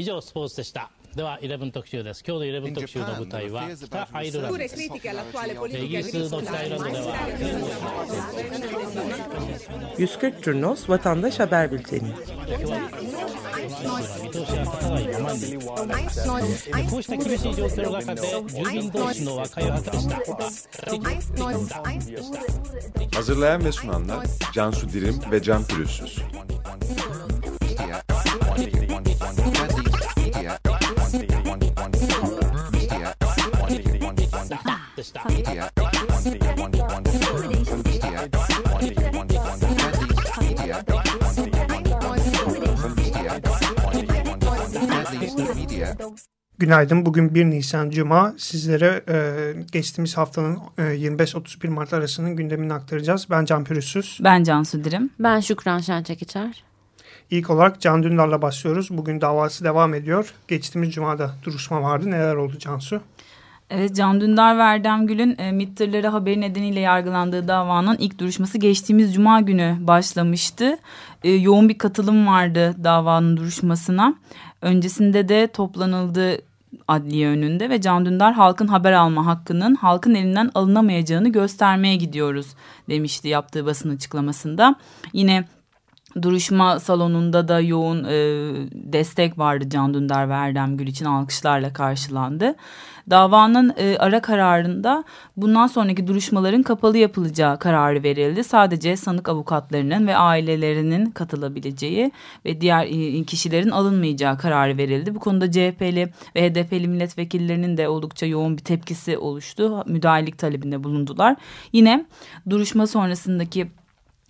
以上スポーツでしたでは11特集です今日の11特集の舞台は北アイルランドですイギリスの北アイルランドでは140 Turnos Vatandaş Haber Bülteni こうした厳しい状況の中で住民同士の和解を果たした Hazırlayan ve sunanlar Cansu Dirim ve Can Pürüzsüz. Günaydın. Bugün 1 Nisan Cuma. Sizlere e, geçtiğimiz haftanın e, 25-31 Mart arasının gündemini aktaracağız. Ben Can Pürüzsüz. Ben Cansu Dirim. Ben Şükran Şençekiçer. İlk olarak Can Dündar'la başlıyoruz. Bugün davası devam ediyor. Geçtiğimiz Cuma'da duruşma vardı. Neler oldu Cansu? Evet Can Dündar ve Erdem Gül'ün e, MİT haberi nedeniyle yargılandığı davanın ilk duruşması geçtiğimiz Cuma günü başlamıştı. E, yoğun bir katılım vardı davanın duruşmasına. Öncesinde de toplanıldı adliye önünde ve Can Dündar halkın haber alma hakkının halkın elinden alınamayacağını göstermeye gidiyoruz demişti yaptığı basın açıklamasında. Yine duruşma salonunda da yoğun e, destek vardı Can Dündar ve Erdem Gül için alkışlarla karşılandı. Davanın e, ara kararında bundan sonraki duruşmaların kapalı yapılacağı kararı verildi. Sadece sanık avukatlarının ve ailelerinin katılabileceği ve diğer e, kişilerin alınmayacağı kararı verildi. Bu konuda CHP'li ve HDP'li milletvekillerinin de oldukça yoğun bir tepkisi oluştu. Müdahalelik talebinde bulundular. Yine duruşma sonrasındaki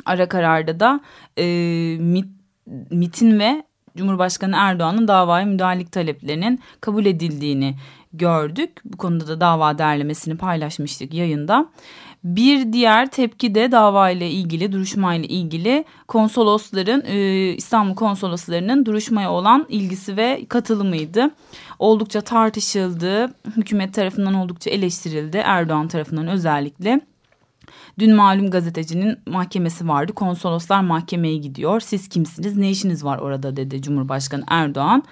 ara kararda da e, MIT, MIT'in ve Cumhurbaşkanı Erdoğan'ın davaya müdahalelik taleplerinin kabul edildiğini gördük. Bu konuda da dava derlemesini paylaşmıştık yayında. Bir diğer tepki de dava ile ilgili, duruşma ile ilgili konsolosların, e, İstanbul konsoloslarının duruşmaya olan ilgisi ve katılımıydı. Oldukça tartışıldı, hükümet tarafından oldukça eleştirildi, Erdoğan tarafından özellikle. Dün malum gazetecinin mahkemesi vardı. Konsoloslar mahkemeye gidiyor. Siz kimsiniz? Ne işiniz var orada dedi Cumhurbaşkanı Erdoğan.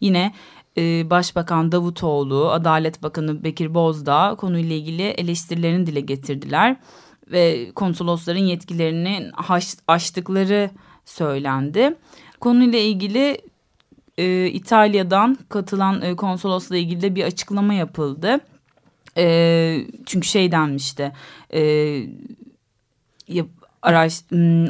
Yine e, Başbakan Davutoğlu, Adalet Bakanı Bekir Bozdağ konuyla ilgili eleştirilerini dile getirdiler. Ve konsolosların yetkilerini aştıkları söylendi. Konuyla ilgili e, İtalya'dan katılan e, konsolosla ilgili de bir açıklama yapıldı. E, çünkü şey denmişti. E, yap, araç,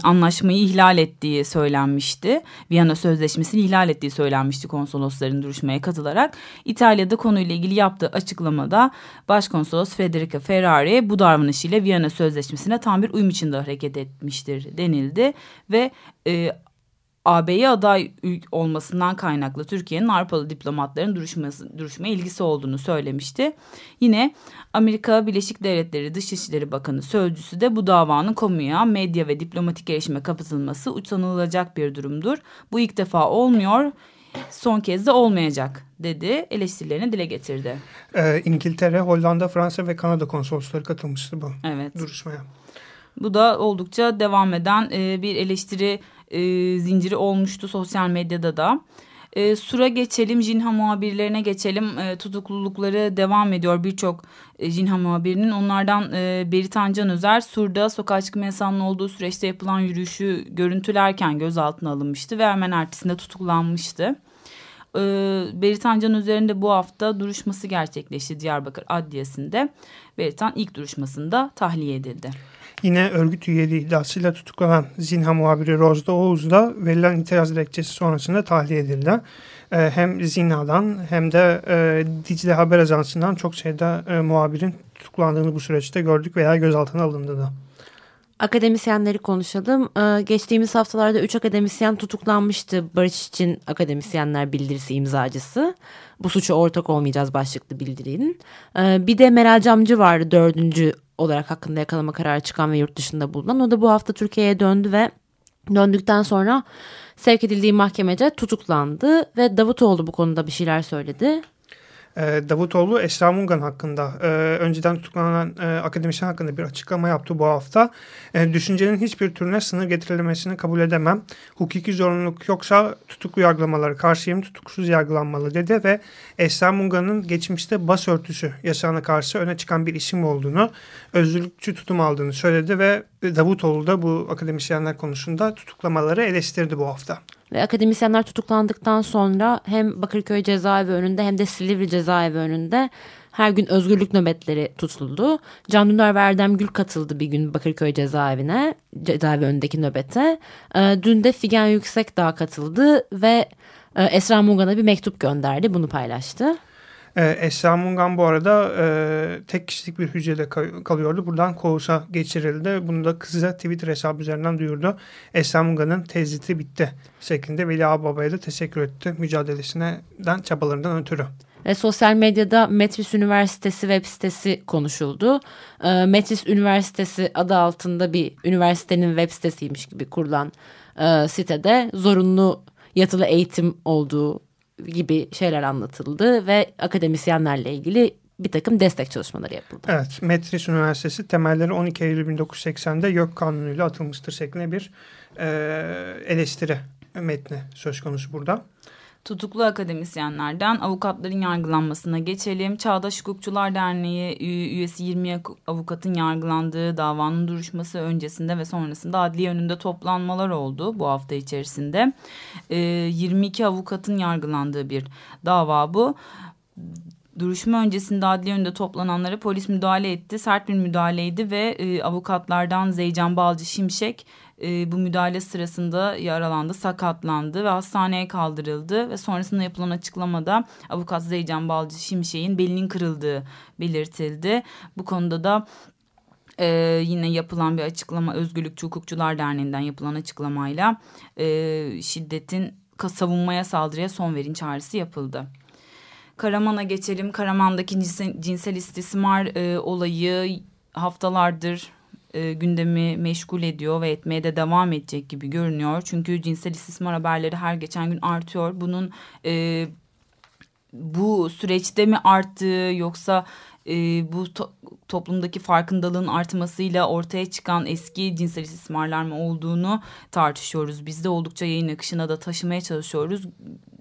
anlaşmayı ihlal ettiği söylenmişti. Viyana Sözleşmesi'ni ihlal ettiği söylenmişti konsolosların duruşmaya katılarak. İtalya'da konuyla ilgili yaptığı açıklamada Başkonsolos Federica Ferrari bu davranışıyla Viyana Sözleşmesi'ne tam bir uyum içinde hareket etmiştir denildi. Ve e, AB'ye aday olmasından kaynaklı Türkiye'nin Avrupalı diplomatların duruşması, duruşmaya ilgisi olduğunu söylemişti. Yine Amerika Birleşik Devletleri Dışişleri Bakanı Sözcüsü de bu davanın kamuya, medya ve diplomatik erişime kapatılması utanılacak bir durumdur. Bu ilk defa olmuyor, son kez de olmayacak dedi, eleştirilerini dile getirdi. Ee, İngiltere, Hollanda, Fransa ve Kanada konsolosları katılmıştı bu evet. duruşmaya. Bu da oldukça devam eden e, bir eleştiri e, zinciri olmuştu sosyal medyada da. E, Sur'a geçelim, Jinha muhabirlerine geçelim. E, tutuklulukları devam ediyor birçok e, Jinha muhabirinin. Onlardan e, Beritan Can Özer, Sur'da sokağa çıkma yasağının olduğu süreçte yapılan yürüyüşü görüntülerken gözaltına alınmıştı ve hemen ertesinde tutuklanmıştı. E, Beritan Can Özer'in de bu hafta duruşması gerçekleşti Diyarbakır Adliyesi'nde. Beritan ilk duruşmasında tahliye edildi. Yine örgüt üyeliği iddiasıyla tutuklanan Zinha muhabiri Rozda Oğuz da verilen itiraz dilekçesi sonrasında tahliye edildi. E, hem Zinha'dan hem de e, Dicle Haber Ajansı'ndan çok sayıda e, muhabirin tutuklandığını bu süreçte gördük veya gözaltına alındı da. Akademisyenleri konuşalım. Ee, geçtiğimiz haftalarda 3 akademisyen tutuklanmıştı. Barış için akademisyenler bildirisi imzacısı. Bu suça ortak olmayacağız başlıklı bildirinin. Ee, bir de Meral Camcı vardı dördüncü olarak hakkında yakalama kararı çıkan ve yurt dışında bulunan. O da bu hafta Türkiye'ye döndü ve döndükten sonra sevk edildiği mahkemece tutuklandı ve Davutoğlu bu konuda bir şeyler söyledi. E, Davutoğlu Esra Mungan hakkında e, önceden tutuklanan e, akademisyen hakkında bir açıklama yaptı bu hafta. E, düşüncenin hiçbir türüne sınır getirilmesini kabul edemem. Hukuki zorunluluk yoksa tutuklu yargılamaları karşıyım tutuksuz yargılanmalı dedi ve Esra Mungan'ın geçmişte bas örtüsü yasağına karşı öne çıkan bir isim olduğunu, özgürlükçü tutum aldığını söyledi ve Davutoğlu da bu akademisyenler konusunda tutuklamaları eleştirdi bu hafta. Ve akademisyenler tutuklandıktan sonra hem Bakırköy cezaevi önünde hem de Silivri cezaevi önünde her gün özgürlük nöbetleri tutuldu. Can Dündar ve Erdem Gül katıldı bir gün Bakırköy cezaevine, cezaevi önündeki nöbete. Ee, dün de Figen Yüksekdağ katıldı ve e, Esra Mugan'a bir mektup gönderdi, bunu paylaştı. Ee, Esra Mungan bu arada e, tek kişilik bir hücrede kalıyordu. Buradan Koğuş'a geçirildi. Bunu da kızı Twitter hesabı üzerinden duyurdu. Esra Mungan'ın teziti bitti şeklinde Veli Ağbaba'ya da teşekkür etti mücadelesinden, çabalarından ötürü. E, sosyal medyada Metris Üniversitesi web sitesi konuşuldu. E, Metris Üniversitesi adı altında bir üniversitenin web sitesiymiş gibi kurulan e, sitede zorunlu yatılı eğitim olduğu gibi şeyler anlatıldı ve akademisyenlerle ilgili bir takım destek çalışmaları yapıldı. Evet, Metris Üniversitesi temelleri 12 Eylül 1980'de YÖK kanunuyla atılmıştır şeklinde bir e, eleştiri metni söz konusu burada. Tutuklu akademisyenlerden avukatların yargılanmasına geçelim. Çağdaş Hukukçular Derneği üyesi 20 avukatın yargılandığı davanın duruşması öncesinde ve sonrasında adliye önünde toplanmalar oldu bu hafta içerisinde. 22 avukatın yargılandığı bir dava bu duruşma öncesinde adliye önünde toplananlara polis müdahale etti. Sert bir müdahaleydi ve e, avukatlardan Zeycan Balcı Şimşek e, bu müdahale sırasında yaralandı, sakatlandı ve hastaneye kaldırıldı ve sonrasında yapılan açıklamada avukat Zeycan Balcı Şimşek'in belinin kırıldığı belirtildi. Bu konuda da ee, yine yapılan bir açıklama Özgürlükçü Hukukçular Derneği'nden yapılan açıklamayla e, şiddetin savunmaya saldırıya son verin çağrısı yapıldı. Karaman'a geçelim. Karaman'daki cinsel istismar e, olayı haftalardır e, gündemi meşgul ediyor ve etmeye de devam edecek gibi görünüyor. Çünkü cinsel istismar haberleri her geçen gün artıyor. Bunun e, bu süreçte mi arttığı yoksa e, bu to toplumdaki farkındalığın artmasıyla ortaya çıkan eski cinsel istismarlar mı olduğunu tartışıyoruz. Biz de oldukça yayın akışına da taşımaya çalışıyoruz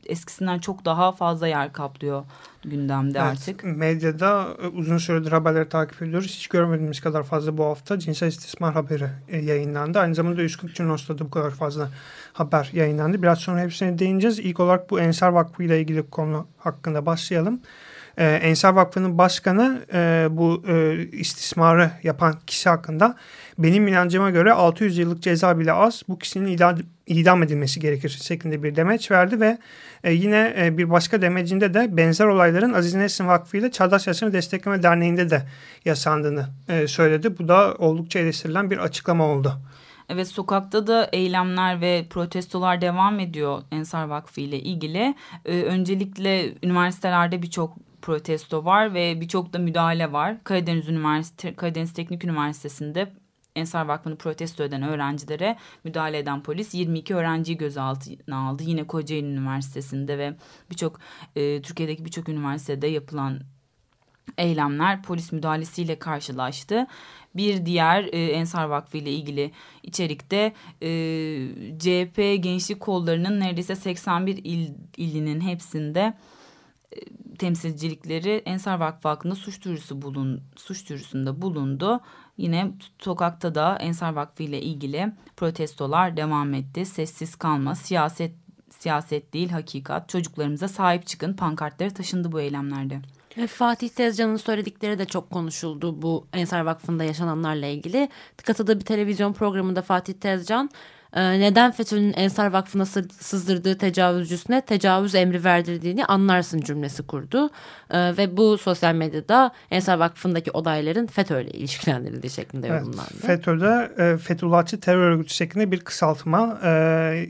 eskisinden çok daha fazla yer kaplıyor gündemde evet, artık. Medyada e, uzun süredir haberleri takip ediyoruz. Hiç görmediğimiz kadar fazla bu hafta cinsel istismar haberi e, yayınlandı. Aynı zamanda 140 Cunos'ta da bu kadar fazla haber yayınlandı. Biraz sonra hepsine değineceğiz. İlk olarak bu Ensar Vakfı ile ilgili konu hakkında başlayalım. Ee, Ensar Vakfı'nın başkanı e, bu e, istismarı yapan kişi hakkında benim inancıma göre 600 yıllık ceza bile az bu kişinin idam, idam edilmesi gerekir şeklinde bir demeç verdi ve e, yine e, bir başka demecinde de benzer olayların Aziz Nesin Vakfı ile Çağdaş Yaşamı Destekleme Derneği'nde de yasandığını e, söyledi. Bu da oldukça eleştirilen bir açıklama oldu. Evet sokakta da eylemler ve protestolar devam ediyor Ensar Vakfı ile ilgili. Ee, öncelikle üniversitelerde birçok protesto var ve birçok da müdahale var. Karadeniz Üniversite Karadeniz Teknik Üniversitesi'nde Ensar Vakfı'nı protesto eden öğrencilere müdahale eden polis 22 öğrenciyi gözaltına aldı. Yine Kocaeli Üniversitesi'nde ve birçok e, Türkiye'deki birçok üniversitede yapılan eylemler polis müdahalesiyle karşılaştı. Bir diğer e, Ensar Vakfı ile ilgili içerikte e, CHP gençlik kollarının neredeyse 81 il, ilinin hepsinde temsilcilikleri Ensar Vakfı hakkında suç duyurusu bulun, suç duyurusunda bulundu. Yine sokakta da Ensar Vakfı ile ilgili protestolar devam etti. Sessiz kalma, siyaset siyaset değil hakikat. Çocuklarımıza sahip çıkın pankartları taşındı bu eylemlerde. Ve Fatih Tezcan'ın söyledikleri de çok konuşuldu bu Ensar Vakfı'nda yaşananlarla ilgili. Katıldığı bir televizyon programında Fatih Tezcan ee, neden FETÖ'nün Ensar Vakfı'na sızdırdığı tecavüzcüsüne tecavüz emri verdirdiğini anlarsın cümlesi kurdu. Ee, ve bu sosyal medyada Ensar Vakfı'ndaki olayların FETÖ ile ilişkilendirildiği şeklinde evet, yorumlandı. FETÖ'de e, Fethullahçı terör örgütü şeklinde bir kısaltma e,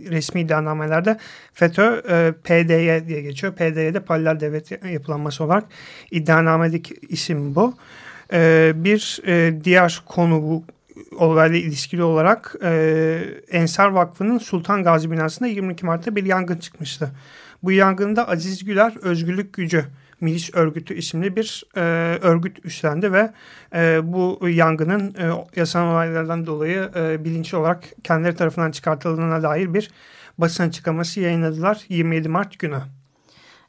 resmi iddianamelerde FETÖ e, PDY diye geçiyor. PDY'de paralel devlet yapılanması olarak iddianamedeki isim bu. E, bir e, diğer konu bu olayla ilişkili olarak e, Ensar Vakfı'nın Sultan Gazi binasında 22 Mart'ta bir yangın çıkmıştı. Bu yangında Aziz Güler Özgürlük Gücü Milis Örgütü isimli bir e, örgüt üstlendi ve e, bu yangının e, yaşanan olaylardan dolayı e, bilinçli olarak kendileri tarafından çıkartıldığına dair bir basın açıklaması yayınladılar 27 Mart günü.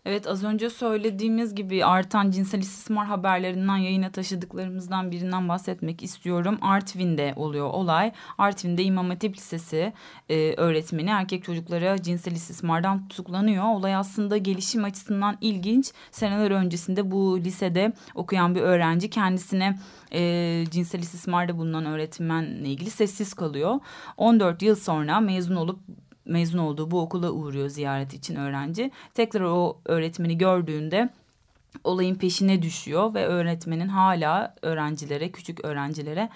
Evet az önce söylediğimiz gibi artan cinsel istismar haberlerinden yayına taşıdıklarımızdan birinden bahsetmek istiyorum. Artvin'de oluyor olay. Artvin'de İmam Hatip Lisesi e, öğretmeni erkek çocuklara cinsel istismardan tutuklanıyor. Olay aslında gelişim açısından ilginç. Seneler öncesinde bu lisede okuyan bir öğrenci kendisine e, cinsel istismarda bulunan öğretmenle ilgili sessiz kalıyor. 14 yıl sonra mezun olup mezun olduğu bu okula uğruyor ziyaret için öğrenci. Tekrar o öğretmeni gördüğünde olayın peşine düşüyor ve öğretmenin hala öğrencilere, küçük öğrencilere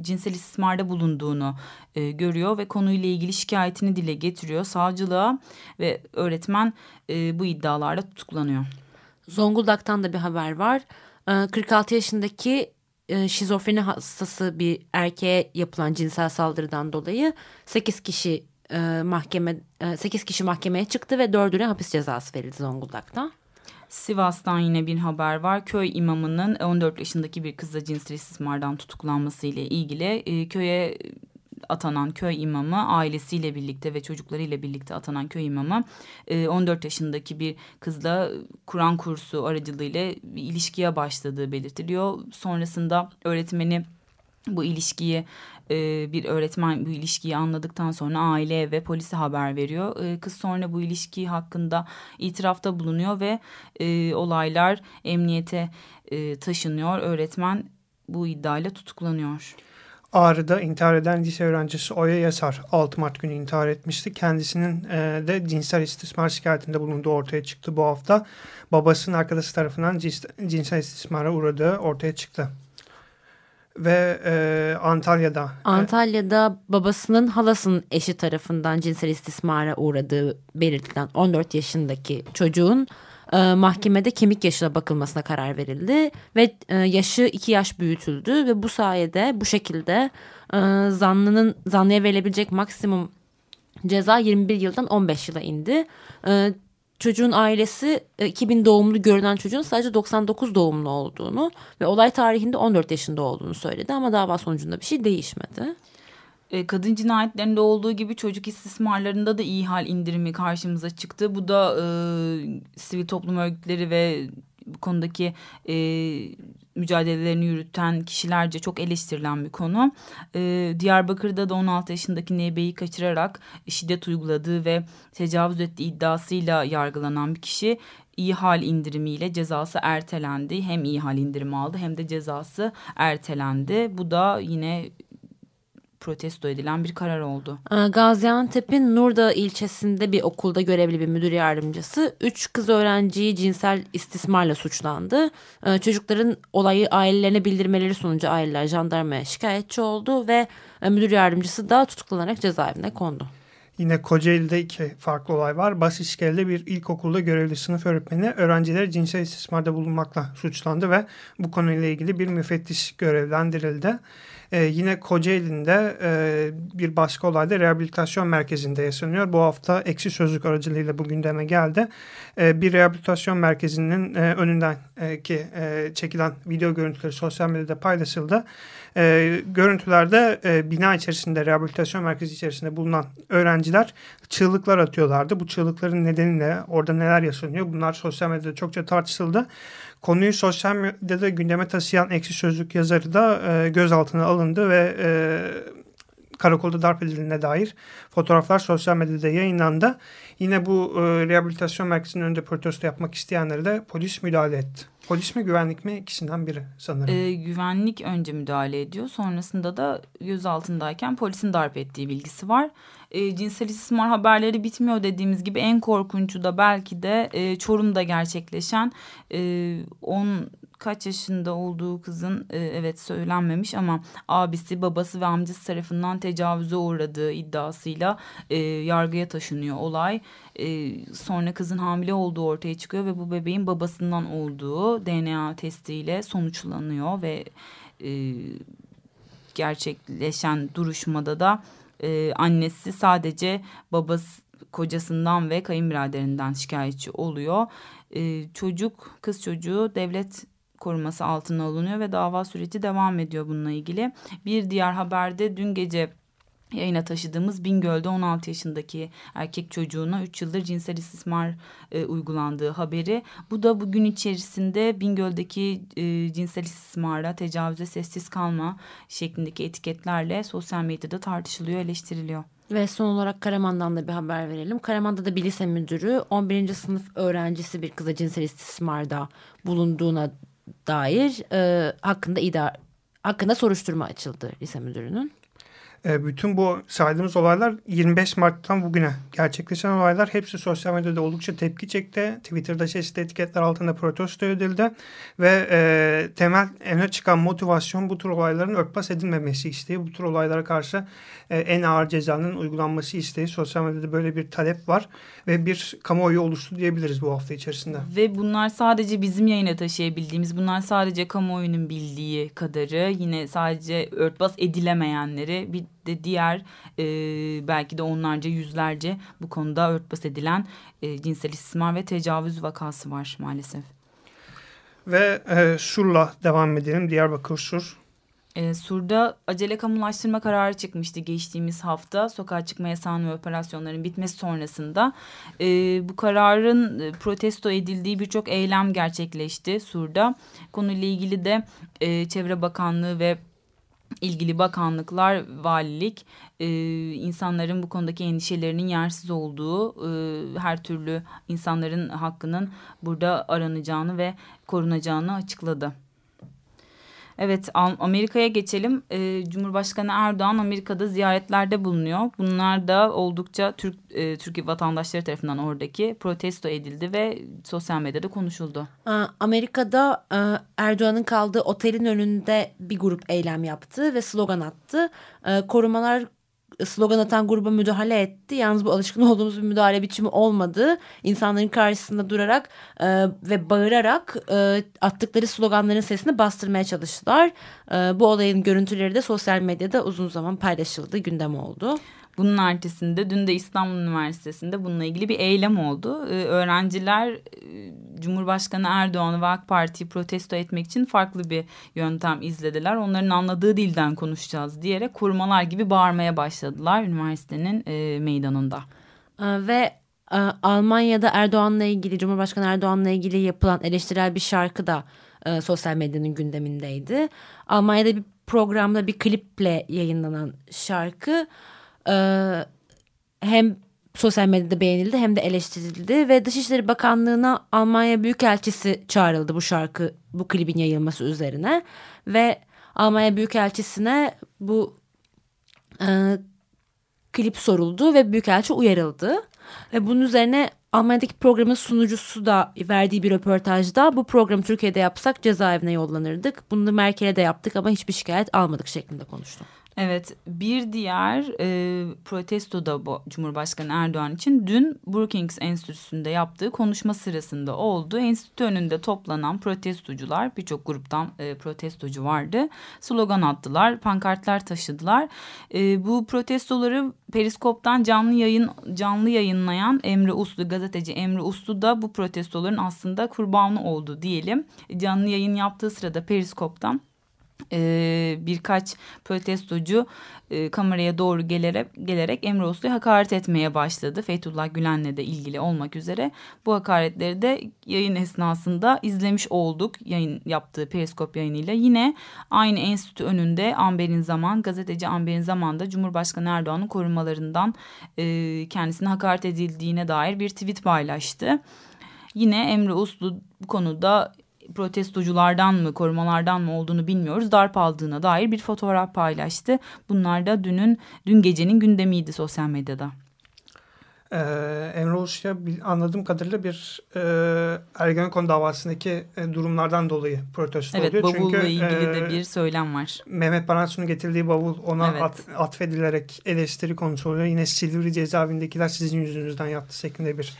cinsel istismarda bulunduğunu e, görüyor ve konuyla ilgili şikayetini dile getiriyor savcılığa ve öğretmen e, bu iddialarla tutuklanıyor. Zonguldak'tan da bir haber var. E, 46 yaşındaki e, şizofreni hastası bir erkeğe yapılan cinsel saldırıdan dolayı 8 kişi e, mahkeme e, 8 kişi mahkemeye çıktı ve 4'üne hapis cezası verildi Zonguldak'ta. Sivas'tan yine bir haber var. Köy imamının 14 yaşındaki bir kızla cinsel istismardan tutuklanması ile ilgili e, köye atanan köy imamı ailesiyle birlikte ve çocuklarıyla birlikte atanan köy imamı 14 e, yaşındaki bir kızla Kur'an kursu aracılığıyla bir ilişkiye başladığı belirtiliyor. Sonrasında öğretmeni bu ilişkiyi e, bir öğretmen bu ilişkiyi anladıktan sonra aile ve polise haber veriyor. E, kız sonra bu ilişki hakkında itirafta bulunuyor ve e, olaylar emniyete taşınıyor. Öğretmen bu iddiayla tutuklanıyor. Ağrı'da intihar eden lise öğrencisi Oya Yasar 6 Mart günü intihar etmişti. Kendisinin e, de cinsel istismar şikayetinde bulunduğu ortaya çıktı bu hafta. Babasının arkadaşı tarafından cinsel istismara uğradığı ortaya çıktı ve e, Antalya'da. Antalya'da babasının halasının eşi tarafından cinsel istismara uğradığı belirtilen 14 yaşındaki çocuğun e, mahkemede kemik yaşına bakılmasına karar verildi ve e, yaşı 2 yaş büyütüldü ve bu sayede bu şekilde e, zanlının zanlıya verilebilecek maksimum ceza 21 yıldan 15 yıla indi. E, çocuğun ailesi 2000 e, doğumlu görünen çocuğun sadece 99 doğumlu olduğunu ve olay tarihinde 14 yaşında olduğunu söyledi ama dava sonucunda bir şey değişmedi. E, kadın cinayetlerinde olduğu gibi çocuk istismarlarında da iyi hal indirimi karşımıza çıktı. Bu da e, sivil toplum örgütleri ve bu konudaki e, mücadelelerini yürüten kişilerce çok eleştirilen bir konu. E, Diyarbakır'da da 16 yaşındaki Nebe'yi kaçırarak şiddet uyguladığı ve tecavüz ettiği iddiasıyla yargılanan bir kişi iyi hal indirimiyle cezası ertelendi. Hem iyi hal indirimi aldı hem de cezası ertelendi. Bu da yine protesto edilen bir karar oldu. Ee, Gaziantep'in Nurda ilçesinde bir okulda görevli bir müdür yardımcısı üç kız öğrenciyi cinsel istismarla suçlandı. Ee, çocukların olayı ailelerine bildirmeleri sonucu aileler jandarmaya şikayetçi oldu ve e, müdür yardımcısı da tutuklanarak cezaevine kondu. Yine Kocaeli'de iki farklı olay var. Basişkele'de bir ilkokulda görevli sınıf öğretmeni öğrencileri cinsel istismarda bulunmakla suçlandı ve bu konuyla ilgili bir müfettiş görevlendirildi. E, yine Kocaeli'nde e, bir başka olayda rehabilitasyon merkezinde yaşanıyor. Bu hafta eksi sözlük aracılığıyla bu gündeme geldi. E, bir rehabilitasyon merkezinin e, önünden e, ki e, çekilen video görüntüleri sosyal medyada paylaşıldı. E, görüntülerde e, bina içerisinde rehabilitasyon merkezi içerisinde bulunan öğrenciler çığlıklar atıyorlardı. Bu çığlıkların nedeni ne? Orada neler yaşanıyor? Bunlar sosyal medyada çokça tartışıldı. Konuyu sosyal medyada gündeme taşıyan ekşi sözlük yazarı da e, gözaltına alındı ve e, karakolda darp edildiğine dair fotoğraflar sosyal medyada yayınlandı. Yine bu e, rehabilitasyon merkezinin önünde protesto yapmak isteyenlere de polis müdahale etti. Polis mi güvenlik mi ikisinden biri sanırım. E, güvenlik önce müdahale ediyor. Sonrasında da gözaltındayken polisin darp ettiği bilgisi var. E, cinsel istismar haberleri bitmiyor dediğimiz gibi en korkuncu da belki de e, Çorum'da gerçekleşen 10 e, kaç yaşında olduğu kızın e, evet söylenmemiş ama abisi babası ve amcası tarafından tecavüze uğradığı iddiasıyla e, yargıya taşınıyor olay. E, sonra kızın hamile olduğu ortaya çıkıyor ve bu bebeğin babasından olduğu DNA testiyle sonuçlanıyor ve e, gerçekleşen duruşmada da e, annesi sadece babası kocasından ve kayınbiraderinden şikayetçi oluyor. E, çocuk, kız çocuğu devlet koruması altına alınıyor ve dava süreci devam ediyor bununla ilgili. Bir diğer haberde dün gece yayına taşıdığımız Bingöl'de 16 yaşındaki erkek çocuğuna 3 yıldır cinsel istismar e, uygulandığı haberi. Bu da bugün içerisinde Bingöl'deki e, cinsel istismara, tecavüze sessiz kalma şeklindeki etiketlerle sosyal medyada tartışılıyor, eleştiriliyor. Ve son olarak Karaman'dan da bir haber verelim. Karaman'da da bir lise müdürü 11. sınıf öğrencisi bir kıza cinsel istismarda bulunduğuna dair e, hakkında idare hakkında soruşturma açıldı lise müdürünün. E, bütün bu saydığımız olaylar 25 Mart'tan bugüne gerçekleşen olaylar hepsi sosyal medyada oldukça tepki çekti. Twitter'da çeşitli etiketler altında protesto edildi ve e, temel öne çıkan motivasyon bu tür olayların örtbas edilmemesi isteği. Bu tür olaylara karşı e, en ağır cezanın uygulanması isteği. Sosyal medyada böyle bir talep var ve bir kamuoyu oluştu diyebiliriz bu hafta içerisinde. Ve bunlar sadece bizim yayına taşıyabildiğimiz, bunlar sadece kamuoyunun bildiği kadarı, yine sadece örtbas edilemeyenleri bir de diğer e, belki de onlarca yüzlerce bu konuda örtbas edilen e, cinsel istismar ve tecavüz vakası var maalesef. Ve e, Sur'la devam edelim. Diyarbakır Sur. E, Sur'da acele kamulaştırma kararı çıkmıştı geçtiğimiz hafta. Sokağa çıkma yasağının ve operasyonların bitmesi sonrasında. E, bu kararın e, protesto edildiği birçok eylem gerçekleşti Sur'da. Konuyla ilgili de e, Çevre Bakanlığı ve ilgili bakanlıklar, valilik e, insanların bu konudaki endişelerinin yersiz olduğu, e, her türlü insanların hakkının burada aranacağını ve korunacağını açıkladı. Evet Amerika'ya geçelim. Ee, Cumhurbaşkanı Erdoğan Amerika'da ziyaretlerde bulunuyor. Bunlar da oldukça Türk e, Türkiye vatandaşları tarafından oradaki protesto edildi ve sosyal medyada konuşuldu. Amerika'da e, Erdoğan'ın kaldığı otelin önünde bir grup eylem yaptı ve slogan attı. E, korumalar slogan atan gruba müdahale etti. Yalnız bu alışkın olduğumuz bir müdahale biçimi olmadı. İnsanların karşısında durarak e, ve bağırarak e, attıkları sloganların sesini bastırmaya çalıştılar. E, bu olayın görüntüleri de sosyal medyada uzun zaman paylaşıldı, gündem oldu. Bunun ertesinde dün de İstanbul Üniversitesi'nde bununla ilgili bir eylem oldu. Ee, öğrenciler e, Cumhurbaşkanı Erdoğan'ı ve AK Parti'yi protesto etmek için farklı bir yöntem izlediler. Onların anladığı dilden konuşacağız diyerek kurmalar gibi bağırmaya başladılar üniversitenin e, meydanında. Ee, ve e, Almanya'da Erdoğan'la ilgili Cumhurbaşkanı Erdoğan'la ilgili yapılan eleştirel bir şarkı da e, sosyal medyanın gündemindeydi. Almanya'da bir programda bir kliple yayınlanan şarkı e, hem sosyal medyada beğenildi hem de eleştirildi ve Dışişleri Bakanlığı'na Almanya Büyükelçisi çağrıldı bu şarkı bu klibin yayılması üzerine ve Almanya Büyükelçisi'ne bu e, klip soruldu ve Büyükelçi uyarıldı ve bunun üzerine Almanya'daki programın sunucusu da verdiği bir röportajda bu programı Türkiye'de yapsak cezaevine yollanırdık. Bunu da Merkel'e de yaptık ama hiçbir şikayet almadık şeklinde konuştu. Evet bir diğer e, protesto da bu Cumhurbaşkanı Erdoğan için dün Brookings Enstitüsü'nde yaptığı konuşma sırasında oldu. Enstitü önünde toplanan protestocular birçok gruptan e, protestocu vardı. Slogan attılar, pankartlar taşıdılar. E, bu protestoları Periskop'tan canlı yayın canlı yayınlayan Emre Uslu gazeteci Emre Uslu da bu protestoların aslında kurbanı oldu diyelim. Canlı yayın yaptığı sırada Periskop'tan e, birkaç protestocu e, kameraya doğru gelerek, gelerek Emre Uslu'ya hakaret etmeye başladı. Fethullah Gülen'le de ilgili olmak üzere. Bu hakaretleri de yayın esnasında izlemiş olduk. Yayın yaptığı periskop yayınıyla. Yine aynı enstitü önünde Amber'in Zaman, gazeteci Amber'in Zaman da Cumhurbaşkanı Erdoğan'ın korumalarından e, kendisine hakaret edildiğine dair bir tweet paylaştı. Yine Emre Uslu bu konuda protestoculardan mı korumalardan mı olduğunu bilmiyoruz darp aldığına dair bir fotoğraf paylaştı. Bunlar da dünün dün gecenin gündemiydi sosyal medyada. Ee, Emre Uluçya anladığım kadarıyla bir e, Ergenekon davasındaki e, durumlardan dolayı protesto evet, oluyor. Evet bavulla Çünkü, ilgili e, de bir söylem var. Mehmet Baransu'nun getirdiği bavul ona evet. at, atfedilerek eleştiri konusu oluyor. Yine Silivri cezaevindekiler sizin yüzünüzden yattı şeklinde bir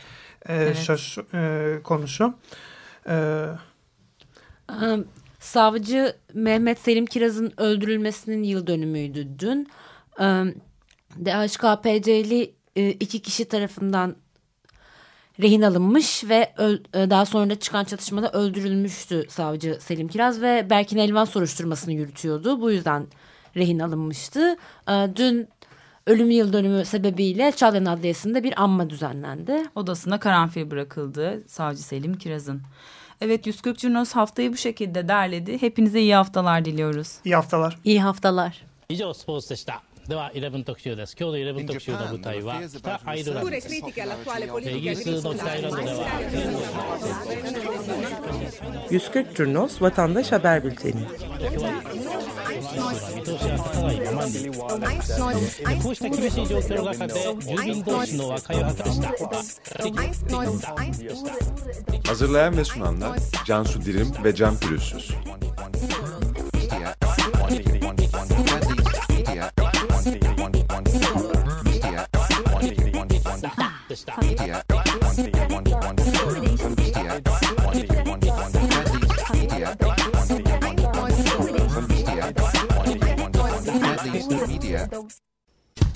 e, evet. söz e, konusu. Evet. Savcı Mehmet Selim Kiraz'ın öldürülmesinin yıl dönümüydü dün. DHKPC'li iki kişi tarafından rehin alınmış ve daha sonra çıkan çatışmada öldürülmüştü savcı Selim Kiraz ve Berkin Elvan soruşturmasını yürütüyordu. Bu yüzden rehin alınmıştı. Dün ölüm yıl dönümü sebebiyle Çağlayan Adliyesi'nde bir anma düzenlendi. Odasına karanfil bırakıldı savcı Selim Kiraz'ın. Evet 140 Curnos haftayı bu şekilde derledi. Hepinize iyi haftalar diliyoruz. İyi haftalar. İyi haftalar. 以上スポーツでしたでは11特集です今日の11特集の舞台は北アイルランドですイギリスの北アイルランドでは140 Curnos Vatandaş Haber Bülteni 見通しが立たないままにこうした厳しい状況の中で住民同士の和解を図りした Hazırlayan ve sunanlar Cansu Dirim ve Can Pürüzsüz.